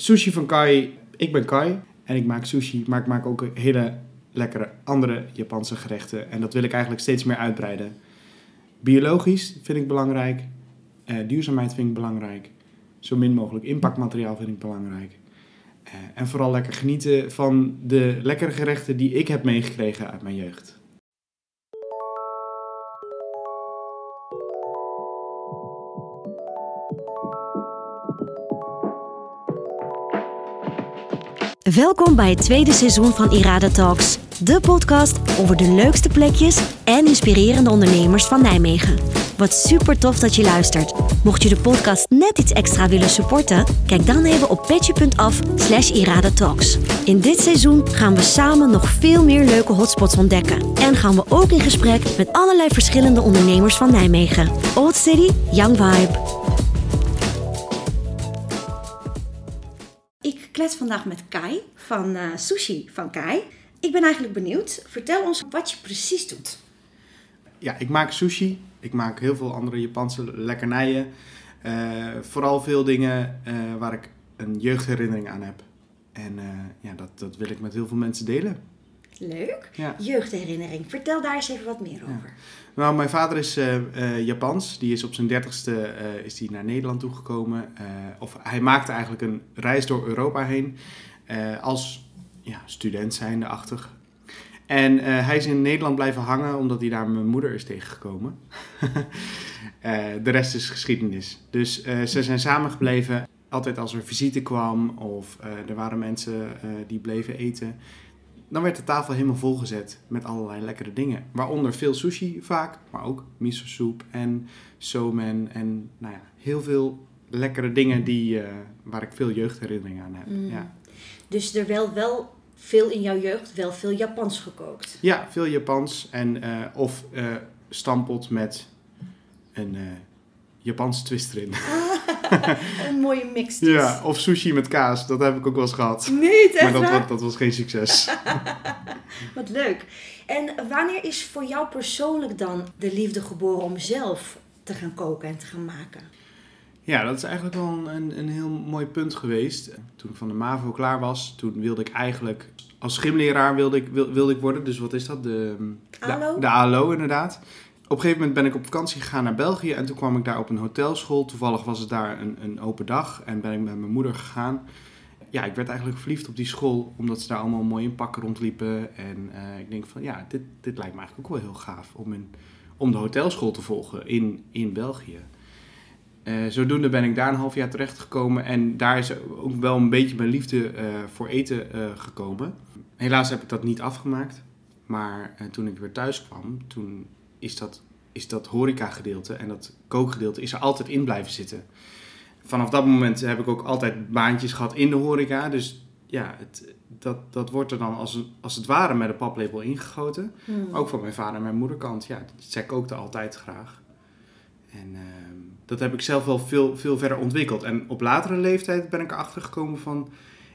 Sushi van Kai. Ik ben Kai en ik maak sushi, maar ik maak ook hele lekkere andere Japanse gerechten. En dat wil ik eigenlijk steeds meer uitbreiden. Biologisch vind ik belangrijk. Eh, duurzaamheid vind ik belangrijk. Zo min mogelijk impactmateriaal vind ik belangrijk. Eh, en vooral lekker genieten van de lekkere gerechten die ik heb meegekregen uit mijn jeugd. Welkom bij het tweede seizoen van Irada Talks, de podcast over de leukste plekjes en inspirerende ondernemers van Nijmegen. Wat super tof dat je luistert. Mocht je de podcast net iets extra willen supporten, kijk dan even op petje.af slash iradatalks. In dit seizoen gaan we samen nog veel meer leuke hotspots ontdekken. En gaan we ook in gesprek met allerlei verschillende ondernemers van Nijmegen. Old City, Young Vibe. Klets vandaag met Kai van eh, Sushi van Kai. Ik ben eigenlijk benieuwd. Vertel ons wat je precies doet. Ja, ik maak sushi. Ik maak heel veel andere Japanse lekkernijen. Eh, vooral veel dingen eh, waar ik een jeugdherinnering aan heb. En ja, dat, dat wil ik met heel veel mensen delen. Leuk. Ja. Jeugdherinnering. Vertel daar eens even wat meer over. Nou, mijn vader is eh, Japans. Die is op zijn dertigste eh is die naar Nederland toegekomen. Of hij maakte eigenlijk een reis door Europa heen. als ja, student zijnde achtig. En hij is in Nederland blijven hangen omdat hij daar mijn moeder is tegengekomen. De rest is geschiedenis. Dus ze zijn samengebleven. Altijd als er visite kwam of er waren mensen die bleven eten. Dan werd de tafel helemaal volgezet met allerlei lekkere dingen. Waaronder veel sushi vaak, maar ook miso soep en somen. En nou ja, heel veel lekkere dingen die, eh, waar ik veel jeugdherinneringen aan heb. Mm. Ja. Dus er wel, wel veel in jouw jeugd, wel veel Japans gekookt. ja, veel Japans. En, eh, of eh stampot met een Japanse twist erin. Een mooie mix dus. Ja, of sushi met kaas. Dat heb ik ook wel eens gehad. Nee, echt Maar dat, was- dat was geen succes. Wat leuk. En wanneer is voor jou persoonlijk dan de liefde geboren om zelf te gaan koken en te gaan maken? Ja, dat is eigenlijk wel een, een, heel mooi punt geweest. Toen ik van de MAVO klaar was, toen wilde ik eigenlijk... Als gymleraar wilde ik, wil- wilde ik worden. Dus wat is dat? De, de, de ALO, inderdaad. Op een gegeven moment ben ik op vakantie gegaan naar België. En toen kwam ik daar op een hotelschool. Toevallig was het daar een, een open dag. En ben ik met mijn moeder gegaan. Ja, ik werd eigenlijk verliefd op die school. Omdat ze daar allemaal mooi in pakken rondliepen. En eh, ik denk van, ja, dit, dit lijkt me eigenlijk ook wel heel gaaf. Om, om de hotelschool te volgen in, in België. Eh, zodoende ben ik daar een half jaar terechtgekomen en daar is ook wel een beetje mijn liefde eh, voor eten gekomen. Helaas heb ik dat niet afgemaakt, maar toen ik weer thuis kwam, toen is dat, is dat horeca-gedeelte en dat kookgedeelte is er altijd in blijven zitten. Vanaf dat moment heb ik ook altijd baantjes gehad in de horeca, dus ja, het, dat, dat wordt er dan als, als het ware met een paplepel ingegoten. Hmm. Ook van mijn vader en mijn moederkant. Ja, zij kookte altijd graag. En ehm, dat heb ik zelf wel veel, veel verder ontwikkeld. En op latere leeftijd ben ik erachter gekomen van...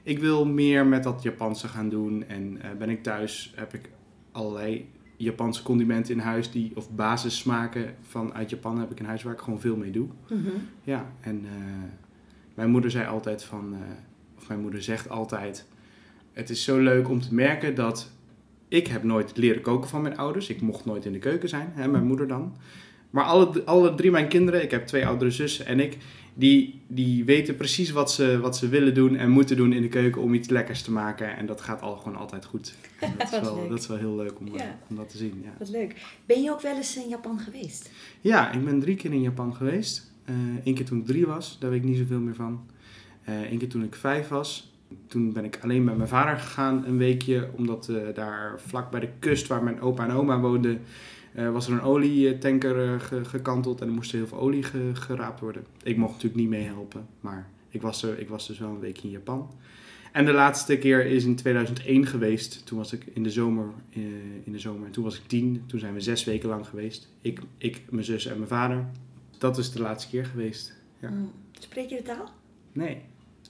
Ik wil meer met dat Japanse gaan doen. En eh, ben ik thuis, heb ik allerlei Japanse condimenten in huis... Die, of basissmaken van uit Japan heb ik in huis waar ik gewoon veel mee doe. Mhm. Ja, en eh, mijn moeder zei altijd van, eh, of mijn moeder zegt altijd, het is zo leuk om te merken dat ik heb nooit leren koken van mijn ouders. Ik mocht nooit in de keuken zijn, hè, mijn moeder dan. Maar alle, alle drie mijn kinderen, ik heb twee oudere zussen en ik, die, die weten precies wat ze, wat ze willen doen en moeten doen in de keuken om iets lekkers te maken. En dat gaat al gewoon altijd goed. En dat, is wel, dat is wel heel leuk om, eh, Ja. om dat te zien. Ja. Wat leuk. Ben je ook wel eens in Japan geweest? Ja, ik ben drie keer in Japan geweest. Eén keer toen ik drie was, daar weet ik niet zoveel meer van. Eén keer toen ik vijf was. Toen ben ik alleen met mijn vader gegaan een weekje, omdat eh, daar vlak bij de kust waar mijn opa en oma woonden, eh, was er een olietanker eh, ge- gekanteld en er moest heel veel olie ge- geraapt worden. Ik mocht natuurlijk niet meehelpen, maar ik was, er, ik was dus wel een weekje in Japan. En de laatste keer is in 2001 geweest. Toen was ik in de zomer. eh, in de zomer. En toen was ik tien. Toen zijn we zes weken lang geweest. Ik, ik, mijn zus en mijn vader. Dat is de laatste keer geweest. Ja. Hmm. Spreek je de taal? Nee.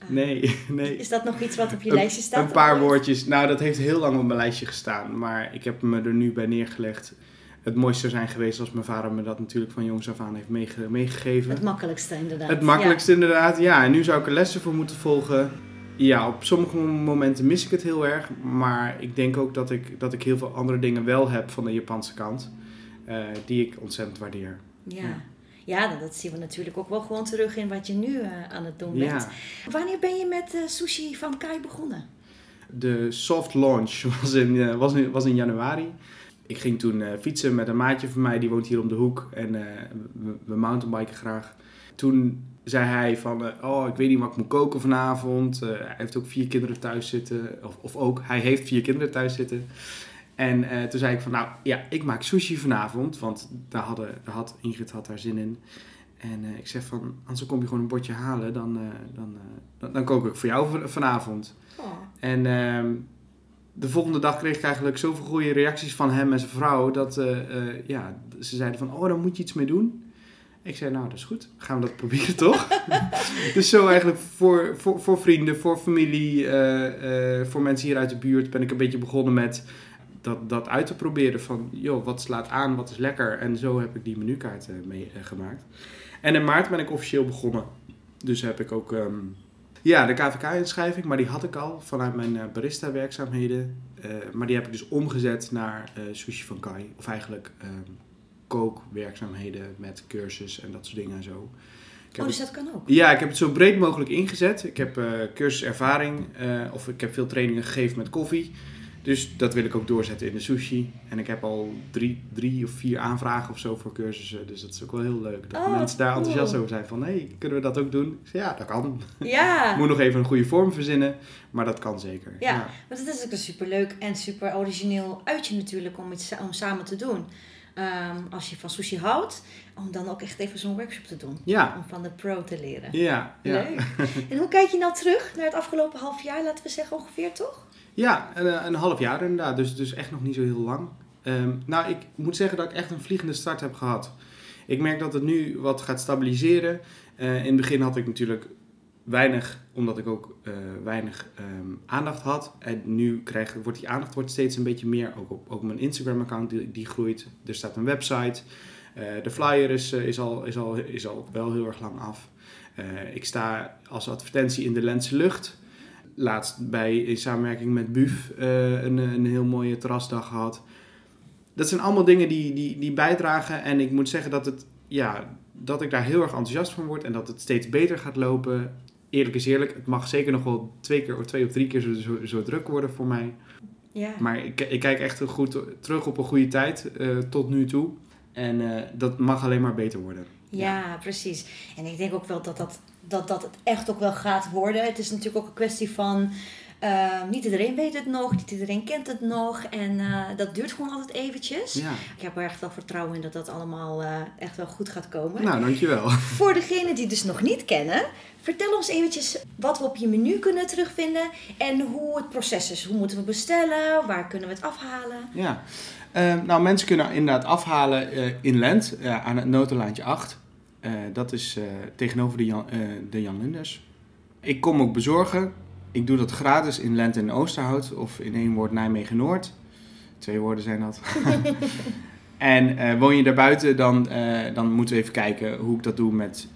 Ah. Nee, nee. Is dat nog iets wat op je Een- lijstje staat? Een paar woordjes. Nou, dat heeft heel lang op mijn lijstje gestaan. Maar ik heb me er nu bij neergelegd. Het mooiste zijn geweest als mijn vader me dat natuurlijk van jongs af aan heeft meege- meegegeven. Het makkelijkste inderdaad. Het makkelijkste inderdaad, ja. En nu zou ik er lessen voor moeten volgen. Ja, op sommige momenten mis ik het heel erg. Maar ik denk ook dat ik, dat ik heel veel andere dingen wel heb van de Japanse kant. eh, die ik ontzettend waardeer. Ja. Ja. Ja, dat zien we natuurlijk ook wel gewoon terug in wat je nu eh, aan het doen bent. Ja. Wanneer ben je met eh, sushi van Kai begonnen? De soft launch was in, was in, was in januari. Ik ging toen eh, fietsen met een maatje van mij, die woont hier om de hoek. En eh, we, we mountainbiken graag. Toen zei hij van, eh, oh, ik weet niet wat ik moet koken vanavond. Hij heeft ook vier kinderen thuis zitten. Of, of ook, hij heeft vier kinderen thuis zitten. En toen zei ik van, nou ja, ik maak sushi vanavond. Want daar, hadden, daar had, Ingrid had daar zin in. En ik zeg van, anders kom je gewoon een bordje halen. Dan, dan, dan, dan kook ik voor jou van- vanavond. Oh. En ehm, de volgende dag kreeg ik eigenlijk zoveel goede reacties van hem en zijn vrouw. Dat eh, eh, ja, ze zeiden van, oh, daar moet je iets mee doen. Ik zei, nou, dat is goed. Gaan we dat proberen, toch? dus zo eigenlijk voor, voor, voor vrienden, voor familie, eh, voor mensen hier uit de buurt ben ik een beetje begonnen met dat, dat uit te proberen. Van, joh, wat slaat aan, wat is lekker? En zo heb ik die menukaart eh, mee eh, gemaakt. En in maart ben ik officieel begonnen. Dus heb ik ook... ehm, ja, de KVK-inschrijving, maar die had ik al vanuit mijn eh, barista-werkzaamheden. Eh, maar die heb ik dus omgezet naar eh, Sushi van Kai. Of eigenlijk ehm, kookwerkzaamheden met cursus en dat soort dingen en zo. Ik Oh, dus dat kan ook. ja, ik heb het zo breed mogelijk ingezet. Ik heb eh cursuservaring, of ik heb veel trainingen gegeven met koffie. Dus dat wil ik ook doorzetten in de sushi. En ik heb al drie, drie of vier aanvragen of zo voor cursussen. Dus dat is ook wel heel leuk. Dat Oh, mensen daar cool. enthousiast over zijn. Van, hé, hey, kunnen we dat ook doen? Ik zeg, ja, dat kan. Ja. Ik moet nog even een goede vorm verzinnen. Maar dat kan zeker. Ja, want het is ook een superleuk en super origineel uitje natuurlijk om iets om samen te doen. Ehm, als je van sushi houdt, om dan ook echt even zo'n workshop te doen. Ja, Om van de pro te leren. ja, ja. Leuk. En hoe kijk je nou terug naar het afgelopen half jaar, laten we zeggen ongeveer, toch? Ja, een, een half jaar inderdaad. Dus, dus echt nog niet zo heel lang. Ehm, nou, ik moet zeggen dat ik echt een vliegende start heb gehad. Ik merk dat het nu wat gaat stabiliseren. Eh, in het begin had ik natuurlijk weinig, omdat ik ook eh, weinig ehm, aandacht had. En nu krijg, wordt die aandacht wordt steeds een beetje meer. Ook op, ook mijn Instagram-account die, die groeit. Er staat een website. Eh, de flyer is, eh, is, al, is, al, is al wel heel erg lang af. Eh, ik sta als advertentie in de Lentse Lucht. Laatst bij, in samenwerking met BUF eh, een, een heel mooie terrasdag gehad. Dat zijn allemaal dingen die, die, die bijdragen. En ik moet zeggen dat, het, ja, dat ik daar heel erg enthousiast van word. En dat het steeds beter gaat lopen. Eerlijk is eerlijk, het mag zeker nog wel twee keer of twee of drie keer zo, zo, zo druk worden voor mij. Ja. Maar ik, ik kijk echt goed terug op een goede tijd eh, tot nu toe. En eh, dat mag alleen maar beter worden. Ja, precies. En ik denk ook wel dat dat, dat dat het echt ook wel gaat worden. Het is natuurlijk ook een kwestie van. eh, niet iedereen weet het nog, niet iedereen kent het nog. En eh, dat duurt gewoon altijd eventjes. Ja, Ik heb er echt wel vertrouwen in dat dat allemaal eh, echt wel goed gaat komen. nou dankjewel. Voor degenen die het dus nog niet kennen, vertel ons eventjes wat we op je menu kunnen terugvinden. En hoe het proces is. Hoe moeten we bestellen? Waar kunnen we het afhalen? Ja, Eh, nou mensen kunnen inderdaad afhalen eh, in Lent aan het Notenlaantje 8. Eh, dat is eh, tegenover de Jan, eh, de Jan Linders. Ik kom ook bezorgen. Ik doe dat gratis in Lent en Oosterhout of in één woord Nijmegen Noord. Twee woorden zijn dat. en woon je daarbuiten, dan, dan moeten we even kijken hoe ik dat doe met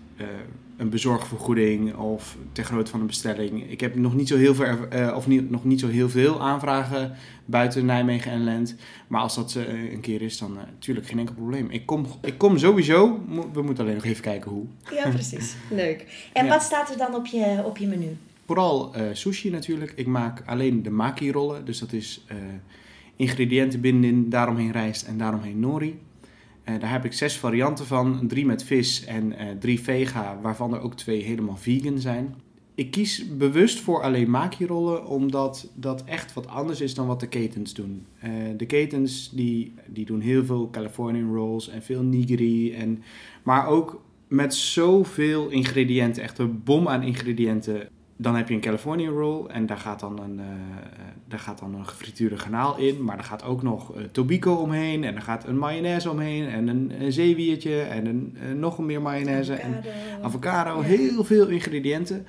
een bezorgvergoeding of ter grootte van een bestelling. Ik heb nog niet zo heel veel, eh, of niet, nog niet zo heel veel aanvragen buiten Nijmegen en Lent. Maar als dat eh, een keer is, dan natuurlijk geen enkel probleem. Ik kom, ik kom sowieso. We moeten alleen nog even kijken hoe. Ja, precies. Leuk. En Ja. wat staat er dan op je, op je menu? Vooral eh, sushi natuurlijk. Ik maak alleen de maki-rollen. Dus dat is eh, ingrediënten binnenin, daaromheen rijst en daaromheen nori. Eh, daar heb ik zes varianten van. Drie met vis en eh, drie vega, waarvan er ook twee helemaal vegan zijn. Ik kies bewust voor alleen maki-rollen, omdat dat echt wat anders is dan wat de ketens doen. Eh, de ketens die, die doen heel veel Californian rolls en veel nigiri. En, maar ook met zoveel ingrediënten, echt een bom aan ingrediënten. Dan heb je een California roll en daar gaat dan een, eh, daar gaat dan een gefrituurde garnaal in. Maar er gaat ook nog eh, tobiko omheen en er gaat een mayonaise omheen en een, een zeewiertje en een, eh, nog een meer mayonaise. En, Avocado. avocado, Ja. heel veel ingrediënten.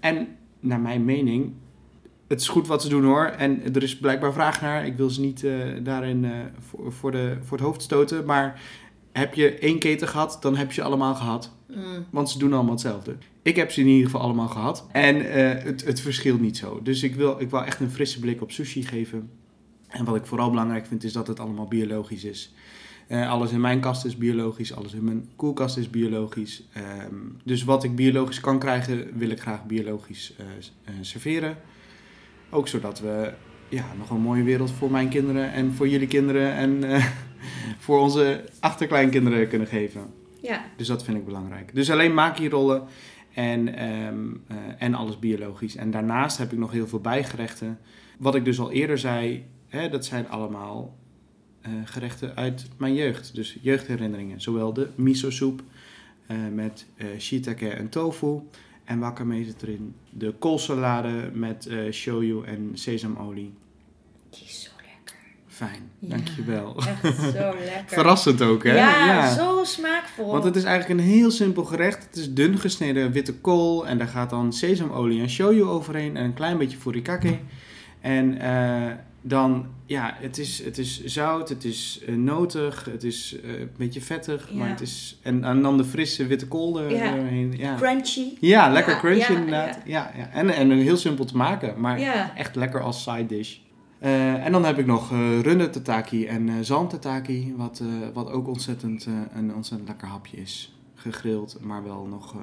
En naar mijn mening, het is goed wat ze doen hoor. En er is blijkbaar vraag naar. Ik wil ze niet daarin voor, voor, de, voor het hoofd stoten. Maar heb je één keten gehad, dan heb je ze allemaal gehad. Mm. Want ze doen allemaal hetzelfde. Ik heb ze in ieder geval allemaal gehad. En eh, het, het verschilt niet zo. Dus ik wil, ik wil echt een frisse blik op sushi geven. En wat ik vooral belangrijk vind, is dat het allemaal biologisch is. Eh, alles in mijn kast is biologisch, alles in mijn koelkast is biologisch. Ehm, dus wat ik biologisch kan krijgen, wil ik graag biologisch eh, serveren. Ook zodat we ja, nog een mooie wereld voor mijn kinderen en voor jullie kinderen en eh, voor onze achterkleinkinderen kunnen geven. Ja, Dus dat vind ik belangrijk. Dus alleen maki-rollen en, ehm, eh, en alles biologisch. En daarnaast heb ik nog heel veel bijgerechten. Wat ik dus al eerder zei, hè, dat zijn allemaal eh, gerechten uit mijn jeugd. Dus jeugdherinneringen. Zowel de miso-soep met shiitake en tofu. En wakame zit erin. De koolsalade met eh shoyu en sesamolie. Die is zo lekker. Fijn, Ja, dankjewel. Echt zo lekker. Verrassend ook, hè? Ja, zo smaakvol. Want het is eigenlijk een heel simpel gerecht. Het is dun gesneden witte kool en daar gaat dan sesamolie en shoyu overheen en een klein beetje furikake. En eh, dan, ja, het is, het is zout, het is eh, notig, het is eh, een beetje vettig, Ja. maar het is... En, en dan de frisse witte kool er- Ja. erheen. Ja, Crunchy. ja lekker Ja, crunchy ja, inderdaad. Ja. Ja, En, en heel simpel te maken, maar Ja. echt lekker als side dish. Eh, en dan heb ik nog eh runde tataki en zalm tataki, wat, wat ook ontzettend, een ontzettend lekker hapje is. Gegrild, maar wel nog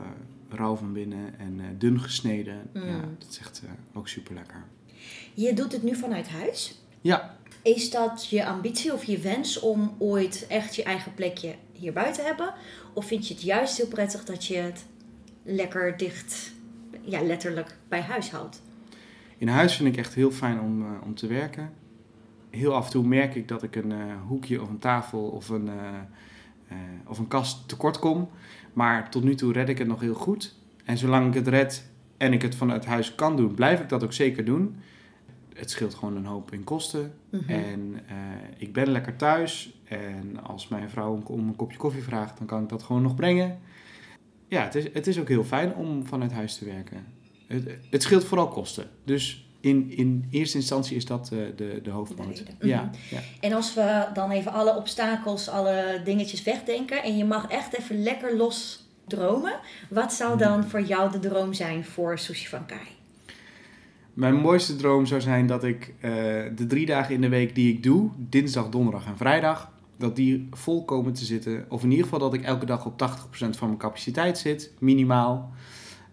rauw van binnen en dun gesneden. Mm. Ja, dat is echt ook super lekker. Je doet het nu vanuit huis. Ja, Is dat je ambitie of je wens om ooit echt je eigen plekje hier buiten te hebben? Of vind je het juist heel prettig dat je het lekker dicht, ja, letterlijk bij huis houdt? In huis vind ik echt heel fijn om, eh, om te werken. Heel af en toe merk ik dat ik een eh, hoekje of een tafel of een, eh, of een kast tekort kom. Maar tot nu toe red ik het nog heel goed. En zolang ik het red en ik het vanuit huis kan doen, blijf ik dat ook zeker doen. Het scheelt gewoon een hoop in kosten. Mhm. En ik ben lekker thuis. En als mijn vrouw om- om een kopje koffie vraagt, dan kan ik dat gewoon nog brengen. Ja, het is, het is ook heel fijn om vanuit huis te werken. Het, het scheelt vooral kosten. Dus in, in eerste instantie is dat eh, de, de hoofdmoot. Ja, Mhm. ja. En als we dan even alle obstakels, alle dingetjes wegdenken en je mag echt even lekker los dromen, wat zou Mhm. dan voor jou de droom zijn voor Sushi van Kai? Mijn mooiste droom zou zijn dat ik eh, de drie dagen in de week die ik doe, dinsdag, donderdag en vrijdag, dat die vol komen te zitten. Of in ieder geval dat ik elke dag op 80% van mijn capaciteit zit, minimaal.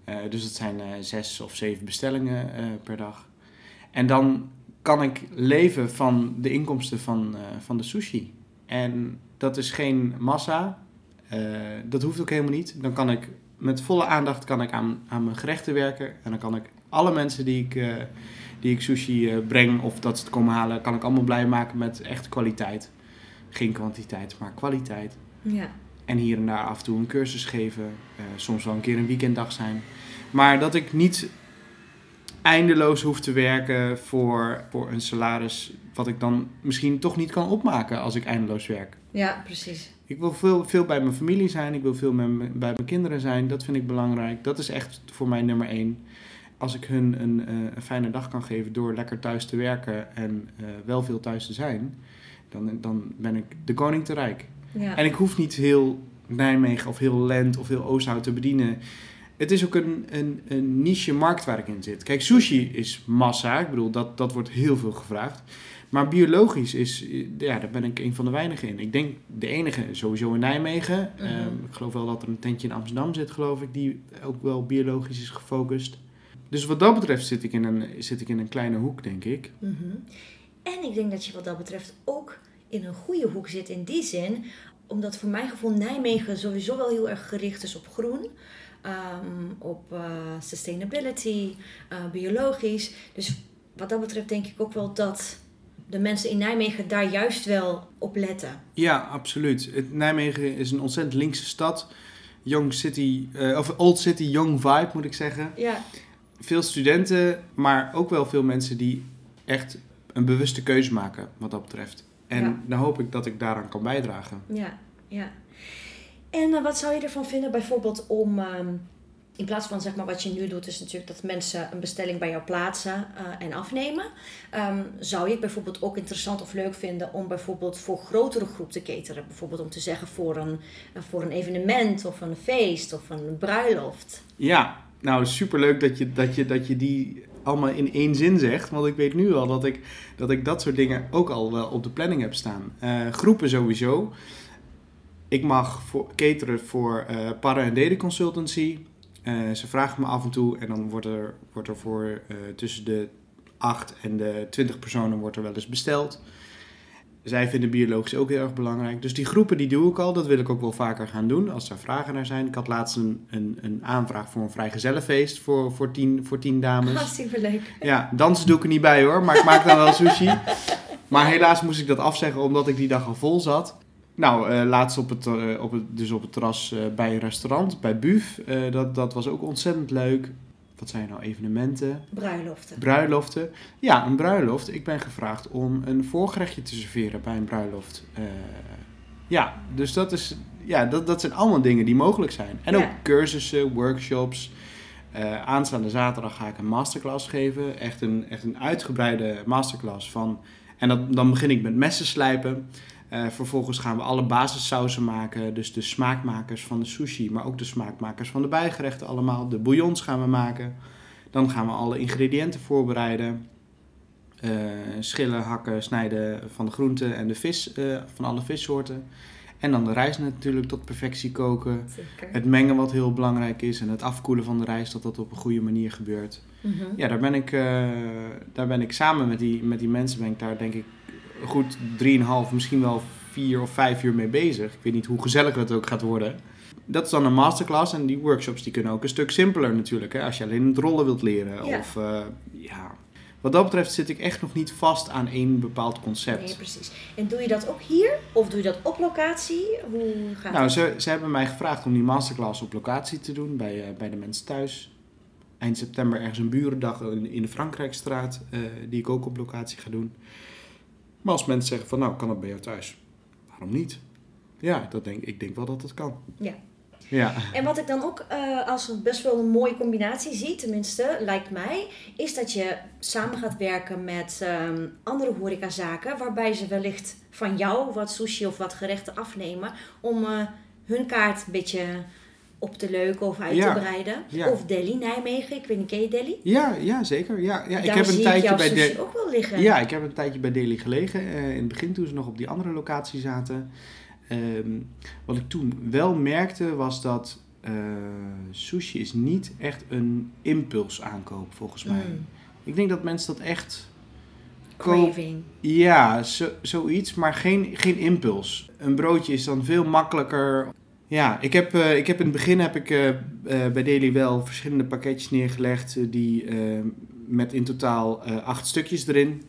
Eh, dus het zijn eh, zes of zeven bestellingen eh, per dag. En dan kan ik leven van de inkomsten van, van de sushi. En dat is geen massa. Dat hoeft ook helemaal niet. Dan kan ik met volle aandacht kan ik aan, aan mijn gerechten werken. En dan kan ik alle mensen die ik, die ik sushi breng of dat ze het komen halen, kan ik allemaal blij maken met echt kwaliteit. Geen kwantiteit, maar kwaliteit. Ja. En hier en daar af en toe een cursus geven. soms wel een keer een weekenddag zijn. Maar dat ik niet eindeloos hoef te werken voor, voor een salaris wat ik dan misschien toch niet kan opmaken als ik eindeloos werk. ja, precies. Ik wil veel, veel bij mijn familie zijn. Ik wil veel met bij mijn kinderen zijn. Dat vind ik belangrijk. Dat is echt voor mij nummer één. Als ik hun een, eh, een fijne dag kan geven door lekker thuis te werken en eh, wel veel thuis te zijn, dan, dan ben ik de koning te rijk. Ja. En ik hoef niet heel Nijmegen of heel Lent of heel Oosthout te bedienen. Het is ook een, een, een niche markt waar ik in zit. Kijk, sushi is massa. Ik bedoel, dat, dat wordt heel veel gevraagd. Maar biologisch is, ja, daar ben ik een van de weinigen in. Ik denk de enige sowieso in Nijmegen. Mhm. Ehm, ik geloof wel dat er een tentje in Amsterdam zit, geloof ik, die ook wel biologisch is gefocust. Dus wat dat betreft zit ik in een, zit ik in een kleine hoek, denk ik. Mhm. En ik denk dat je wat dat betreft ook in een goede hoek zit in die zin, omdat voor mijn gevoel Nijmegen sowieso wel heel erg gericht is op groen. ehm, op eh, sustainability, eh, biologisch. Dus wat dat betreft denk ik ook wel dat de mensen in Nijmegen daar juist wel op letten. Ja, absoluut. Het, Nijmegen is een ontzettend linkse stad. Young City, eh, of Old City Young Vibe moet ik zeggen. Ja, Veel studenten, maar ook wel veel mensen die echt een bewuste keuze maken wat dat betreft. En Ja. dan hoop ik dat ik daaraan kan bijdragen. ja, ja. En eh, wat zou je ervan vinden bijvoorbeeld om ehm, In plaats van zeg maar, wat je nu doet, is natuurlijk dat mensen een bestelling bij jou plaatsen eh, en afnemen. Ehm, zou je het bijvoorbeeld ook interessant of leuk vinden om bijvoorbeeld voor grotere groep te cateren? Bijvoorbeeld om te zeggen voor een, eh, voor een evenement of een feest of een bruiloft. Ja, nou superleuk dat je, dat, je, dat je die allemaal in één zin zegt. Want ik weet nu al dat ik dat, ik dat soort dingen ook al wel op de planning heb staan. Eh, groepen sowieso. Ik mag voor, cateren voor uh, para- en data consultancy. Uh, ze vragen me af en toe en dan wordt er, wordt er voor tussen de 8 en de 20 personen wordt er wel eens besteld. Zij vinden biologisch ook heel erg belangrijk. Dus die groepen die doe ik al. Dat wil ik ook wel vaker gaan doen als er vragen naar zijn. Ik had laatst een, een, een aanvraag voor een vrijgezellenfeest voor, voor, tien, voor tien dames. Ah, superleuk. Ja, dansen doe ik er niet bij hoor, maar ik maak dan wel sushi. Maar helaas moest ik dat afzeggen omdat ik die dag al vol zat. Nou, uh, laatst op het, uh, op het, dus op het terras uh, bij een restaurant, bij Buf. dat, dat was ook ontzettend leuk wat zijn nou evenementen? Bruiloften. Bruiloften. Ja, een bruiloft. Ik ben gevraagd om een voorgerechtje te serveren bij een bruiloft. Uh, ja, dus dat, is, ja, dat, dat zijn allemaal dingen die mogelijk zijn. En ook cursussen, workshops. Uh, aanstaande zaterdag ga ik een masterclass geven. Echt een, echt een uitgebreide masterclass van... En dat, dan begin ik met messen slijpen. Uh, vervolgens gaan we alle basissauzen maken. Dus de smaakmakers van de sushi, maar ook de smaakmakers van de bijgerechten allemaal. De bouillons gaan we maken. Dan gaan we alle ingrediënten voorbereiden. Uh, schillen, hakken, snijden van de groenten en de vis, uh, van alle vissoorten. En dan de rijst natuurlijk tot perfectie koken. Zeker. Het mengen wat heel belangrijk is en het afkoelen van de rijst, dat dat op een goede manier gebeurt. Mhm. Ja, daar ben ik, daar ben ik samen met die, met die mensen, ben ik daar denk ik goed 3,5, misschien wel vier of vijf uur mee bezig. Ik weet niet hoe gezellig het ook gaat worden. Dat is dan een masterclass en die workshops die kunnen ook een stuk simpeler natuurlijk. Hè? Als je alleen het rollen wilt leren. Ja. Of, uh, ja. Wat dat betreft zit ik echt nog niet vast aan één bepaald concept. Nee, precies. En doe je dat ook hier? Of doe je dat op locatie? Hoe gaat Nou, dat? ze, ze hebben mij gevraagd om die masterclass op locatie te doen bij, uh, bij de mensen thuis. Eind september ergens een burendag in, in de Frankrijkstraat, uh, die ik ook op locatie ga doen. Maar als mensen zeggen van nou, kan het bij jou thuis? Waarom niet? Ja, dat denk, ik denk wel dat het kan. Ja. Ja. En wat ik dan ook uh, als best wel een mooie combinatie zie, tenminste, lijkt mij, is dat je samen gaat werken met um, andere horecazaken, waarbij ze wellicht van jou wat sushi of wat gerechten afnemen om uh, hun kaart een beetje op te leuken of uit Ja, te breiden. ja. Of Delhi, Nijmegen, ik weet niet, ken je Delhi? Ja, ja, zeker. Ja, ja, ik heb een tijdje bij sushi de... ook wel liggen. Ja, ik heb een tijdje bij Daily gelegen. Uh, in het begin toen ze nog op die andere locatie zaten. Um, wat ik toen wel merkte was dat uh, sushi is niet echt een impuls aankoop volgens mij. Mm. Ik denk dat mensen dat echt. Craving. Ja, zo, zoiets, maar geen, geen impuls. Een broodje is dan veel makkelijker. Ja, ik heb, uh, ik heb in het begin heb ik uh, uh, bij Daily wel verschillende pakketjes neergelegd die met in totaal acht stukjes erin.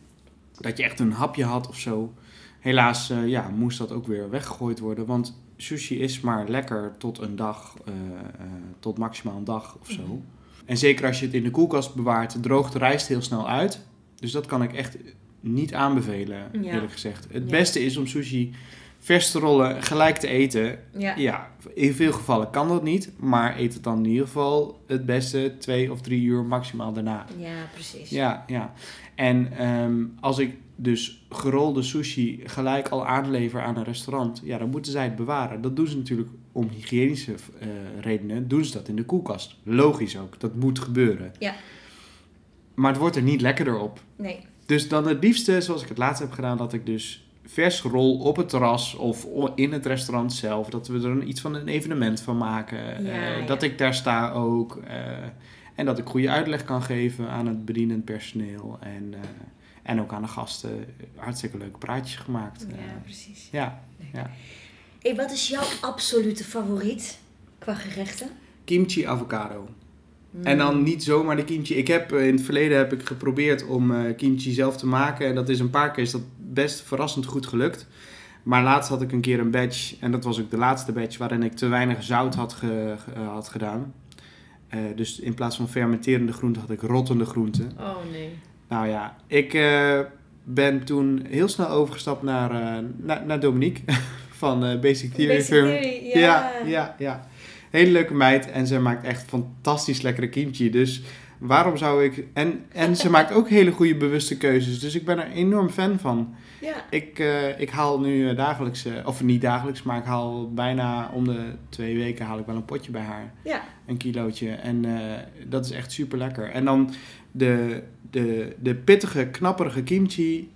Dat je echt een hapje had of zo. Helaas ja, moest dat ook weer weggegooid worden, want sushi is maar lekker tot een dag, tot maximaal een dag of zo. Mhm. En zeker als je het in de koelkast bewaart, droogt de rijst heel snel uit. Dus dat kan ik echt niet aanbevelen, Ja. eerlijk gezegd. Het Ja. beste is om sushi vers te rollen, gelijk te eten. Ja. Ja, in veel gevallen kan dat niet. Maar eet het dan in ieder geval het beste twee of drie uur maximaal daarna. ja, precies. Ja, ja. En ehm, als ik dus gerolde sushi gelijk al aanlever aan een restaurant, ja, dan moeten zij het bewaren. Dat doen ze natuurlijk om hygiënische eh, redenen, doen ze dat in de koelkast. Logisch ook, dat moet gebeuren. Ja. Maar het wordt er niet lekkerder op. Nee. Dus dan het liefste, zoals ik het laatst heb gedaan, dat ik dus vers rol op het terras of in het restaurant zelf. Dat we er een, iets van een evenement van maken. Ja, Eh, ja. Dat ik daar sta ook. eh, en dat ik goede uitleg kan geven aan het bedienend personeel. En, eh, en ook aan de gasten. Hartstikke leuke praatjes gemaakt. Ja, precies. ja, ja. Hey, wat is jouw absolute favoriet qua gerechten? Kimchi avocado. En dan niet zomaar de kimchi. Ik heb eh, in het verleden heb ik geprobeerd om eh, kimchi zelf te maken. En dat is een paar keer is dat best verrassend goed gelukt. Maar laatst had ik een keer een batch. En dat was ook de laatste batch waarin ik te weinig zout had, ge- eh, had gedaan. Dus in plaats van fermenterende groenten had ik rottende groenten. Oh nee. Nou ja, ik ben toen heel snel overgestapt naar, naar, naar Dominique van Basic Theory. Basic. Theory, ja. ja, ja, ja. Hele leuke meid en ze maakt echt fantastisch lekkere kimchi. Dus waarom zou ik... En, en ze maakt ook hele goede bewuste keuzes. Dus ik ben er enorm fan van. Ja. Ik, eh, ik haal nu eh, dagelijks, eh, of niet dagelijks, maar ik haal bijna om de twee weken haal ik wel een potje bij haar. Ja. Een kilootje. En dat is echt super lekker. En dan de, de, de pittige, knapperige kimchi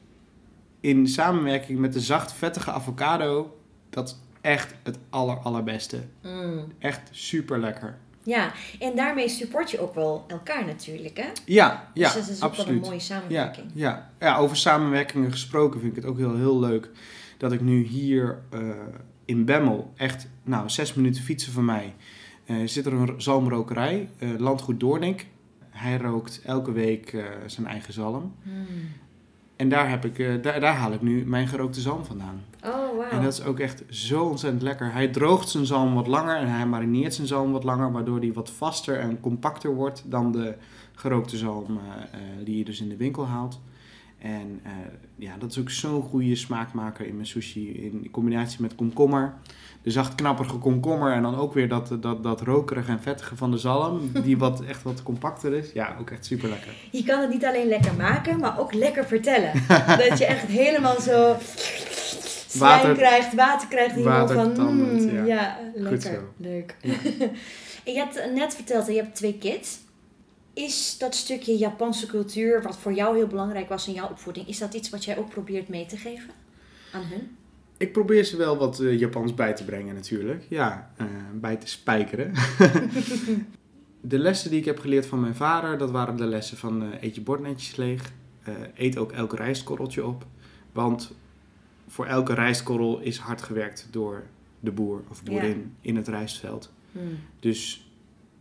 in samenwerking met de zacht vettige avocado. Dat is echt het aller, allerbeste. Mm. Echt super lekker. Ja, en daarmee support je ook wel elkaar natuurlijk, hè? Ja, ja, dus dat is ook wel een mooie Ja, samenwerking. ja. ja, over samenwerkingen gesproken vind ik het ook heel, heel leuk dat ik nu hier eh, in Bemmel, echt nou, zes minuten fietsen van mij, eh, zit er een zalmrokerij, eh, Landgoed Doornik. Hij rookt elke week zijn eigen zalm. Hmm. En daar, heb ik, eh, daar, daar haal ik nu mijn gerookte zalm vandaan. Oh, wauw. En dat is ook echt zo ontzettend lekker. Hij droogt zijn zalm wat langer en hij marineert zijn zalm wat langer, waardoor die wat vaster en compacter wordt dan de gerookte zalm eh, eh, die je dus in de winkel haalt. En eh, ja, dat is ook zo'n goede smaakmaker in mijn sushi in combinatie met komkommer. De zacht knapperige komkommer en dan ook weer dat, dat, dat rokerige en vettige van de zalm, die wat, echt wat compacter is. Ja, ook echt super lekker. Je kan het niet alleen lekker maken, maar ook lekker vertellen. dat je echt helemaal zo slijm Water- krijgt, water krijgt je mond van... watertandend, mm, ja. ja. lekker. Leuk. Ja. en je hebt net verteld, dat je hebt twee kids. Is dat stukje Japanse cultuur, wat voor jou heel belangrijk was in jouw opvoeding, is dat iets wat jij ook probeert mee te geven aan hun? Ik probeer ze wel wat eh, Japans bij te brengen natuurlijk. Ja, eh, bij te spijkeren. de lessen die ik heb geleerd van mijn vader, dat waren de lessen van eh, eet je bord netjes leeg. Eet ook elk rijstkorreltje op. Want voor elke rijstkorrel is hard gewerkt door de boer of boerin in het rijstveld. Hmm. Dus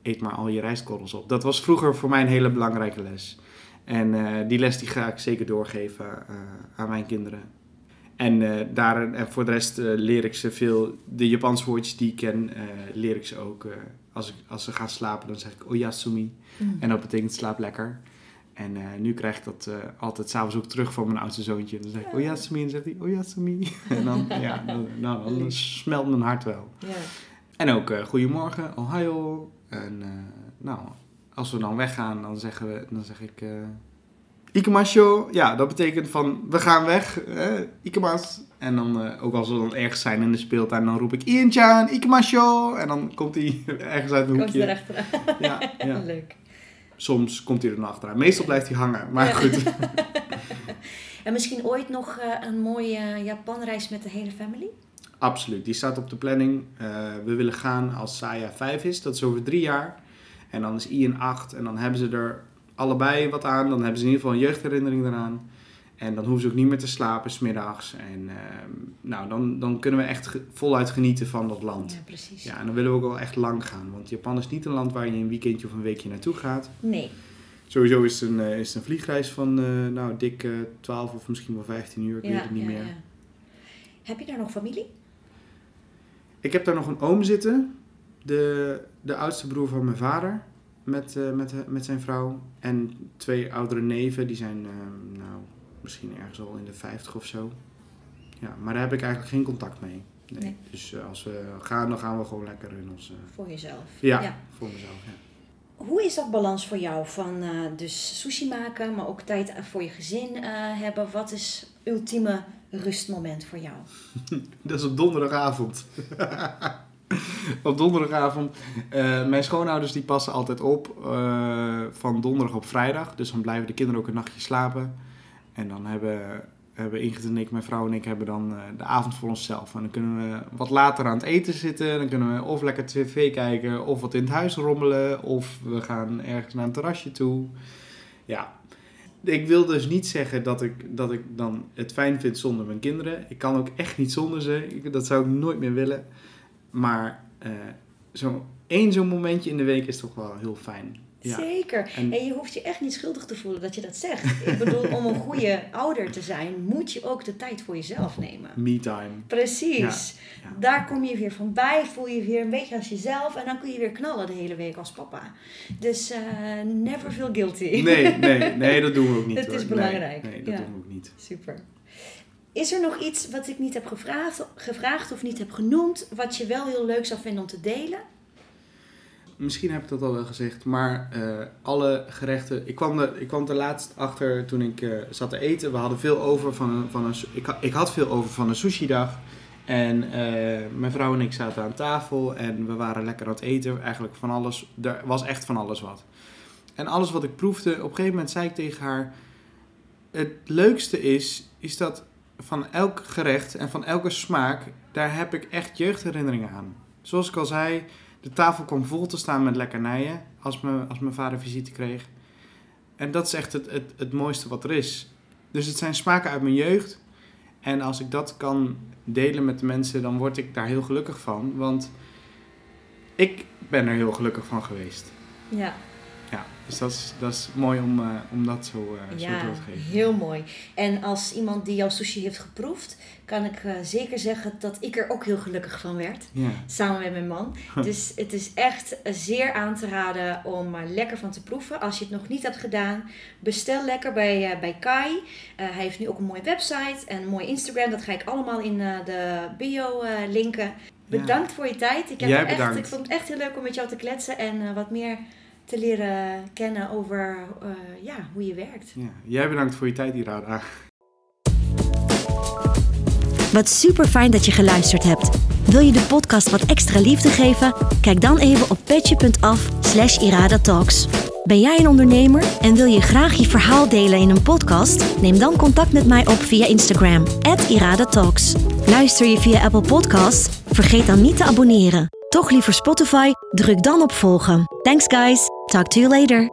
eet maar al je rijstkorrels op. Dat was vroeger voor mij een hele belangrijke les. En eh, die les die ga ik zeker doorgeven eh, aan mijn kinderen. En, eh, daar, en voor de rest leer ik ze veel. De Japanse woordjes die ik ken, leer ik ze ook. als, ik, als ze gaan slapen, dan zeg ik oyasumi. Hmm. En dat betekent slaap lekker. En nu krijg ik dat eh, altijd s'avonds ook terug van mijn oudste zoontje. Dan zeg ik oyasumi en dan zegt hij oyasumi. en dan, ja, dan, nou, dan smelt mijn hart wel. Ja. En ook eh, goedemorgen, Ohio. En eh, nou, als we dan weggaan, dan zeggen we, dan zeg ik, eh Ikemasho. Ja, dat betekent van, we gaan weg, eh, Ikemas. En dan, eh, ook als we dan ergens zijn in de speeltuin, dan roep ik Ian-chan, Ikemasho. En dan komt hij ergens uit een Komt hoekje. erachteraan. Ja, ja. Leuk. Soms komt hij er dan achteraan. Meestal blijft hij hangen, maar Ja. goed. En misschien ooit nog een mooie Japanreis met de hele family? Absoluut, die staat op de planning. Eh, we willen gaan als Saya 5 is, dat is over drie jaar. En dan is Ian 8 en dan hebben ze er allebei wat aan. Dan hebben ze in ieder geval een jeugdherinnering eraan. En dan hoeven ze ook niet meer te slapen smiddags. En ehm, nou, dan, dan kunnen we echt ge- voluit genieten van dat land. Ja, precies. Ja, en dan willen we ook wel echt lang gaan. Want Japan is niet een land waar je een weekendje of een weekje naartoe gaat. Nee. Sowieso is het een, eh, is het een vliegreis van eh, nou, dik eh 12 of misschien wel 15 uur. Ik weet het niet meer. Heb je daar nog familie? Ik heb daar nog een oom zitten. De, de oudste broer van mijn vader. Met, eh, met, met zijn vrouw. En twee oudere neven. Die zijn eh, nou, misschien ergens al in de 50 of zo. Ja, maar daar heb ik eigenlijk geen contact mee. Nee. Nee. Dus eh, als we gaan, dan gaan we gewoon lekker in onze... Voor jezelf. Ja, voor mezelf. Ja. Hoe is dat balans voor jou? Van eh, dus sushi maken, maar ook tijd voor je gezin eh, hebben. Wat is ultieme rustmoment voor jou? Dat is op donderdagavond. op donderdagavond. eh, mijn schoonouders die passen altijd op eh, van donderdag op vrijdag. Dus dan blijven de kinderen ook een nachtje slapen. En dan hebben, hebben Ingrid en ik, mijn vrouw en ik, hebben dan eh, de avond voor onszelf. En dan kunnen we wat later aan het eten zitten. Dan kunnen we of lekker tv kijken, of wat in het huis rommelen. Of we gaan ergens naar een terrasje toe. Ja, ik wil dus niet zeggen dat ik, dat ik dan het fijn vind zonder mijn kinderen. Ik kan ook echt niet zonder ze. Ik, dat zou ik nooit meer willen. Maar zo één zo'n momentje in de week is toch wel heel fijn. Ja. Zeker. En- En je hoeft je echt niet schuldig te voelen dat je dat zegt. Ik bedoel, om een goede ouder te zijn, moet je ook de tijd voor jezelf nemen. Me time. Precies. Ja, ja. Daar kom je weer van bij, voel je weer een beetje als jezelf en dan kun je weer knallen de hele week als papa. Dus eh, never feel guilty. Nee, nee, nee, dat doen we ook niet. Het hoor. is belangrijk, Nee, nee dat doen we ook niet. Super. Is er nog iets wat ik niet heb gevraagd, gevraagd of niet heb genoemd, wat je wel heel leuk zou vinden om te delen? Misschien heb ik dat al wel gezegd, maar eh, alle gerechten. Ik kwam, er, ik kwam er laatst achter toen ik eh, zat te eten. We hadden veel over van een. Van een ik, ik had veel over van een sushi-dag. En eh, mijn vrouw en ik zaten aan tafel en we waren lekker aan het eten. Eigenlijk van alles. Er was echt van alles wat. En alles wat ik proefde, op een gegeven moment zei ik tegen haar: Het leukste is, is dat van elk gerecht en van elke smaak, daar heb ik echt jeugdherinneringen aan. Zoals ik al zei, de tafel kwam vol te staan met lekkernijen als, me, als mijn vader visite kreeg. En dat is echt het, het, het mooiste wat er is. Dus het zijn smaken uit mijn jeugd. En als ik dat kan delen met de mensen, dan word ik daar heel gelukkig van. Want ik ben er heel gelukkig van geweest. Ja, Ja, dus dat is, dat is mooi om, eh, om dat zo, eh, zo door te geven. heel mooi. En als iemand die jouw sushi heeft geproefd, kan ik eh, zeker zeggen dat ik er ook heel gelukkig van werd. Samen met mijn man. Dus het is echt zeer aan te raden om er lekker van te proeven. Als je het nog niet hebt gedaan, bestel lekker bij, bij Kai. Hij heeft nu ook een mooie website en een mooi Instagram. Dat ga ik allemaal in de bio linken. Bedankt voor je tijd. Ik, heb echt, ik vond het echt heel leuk om met jou te kletsen en wat meer te leren kennen over eh, ja, hoe je werkt. Ja. Jij bedankt voor je tijd, Irada. Wat super fijn dat je geluisterd hebt. Wil je de podcast wat extra liefde geven? Kijk dan even op petje.af slash iradatalks. Ben jij een ondernemer en wil je graag je verhaal delen in een podcast? Neem dan contact met mij op via Instagram, iradatalks. Luister je via Apple Podcasts? Vergeet dan niet te abonneren. Toch liever Spotify? Druk dan op volgen. Thanks guys, talk to you later.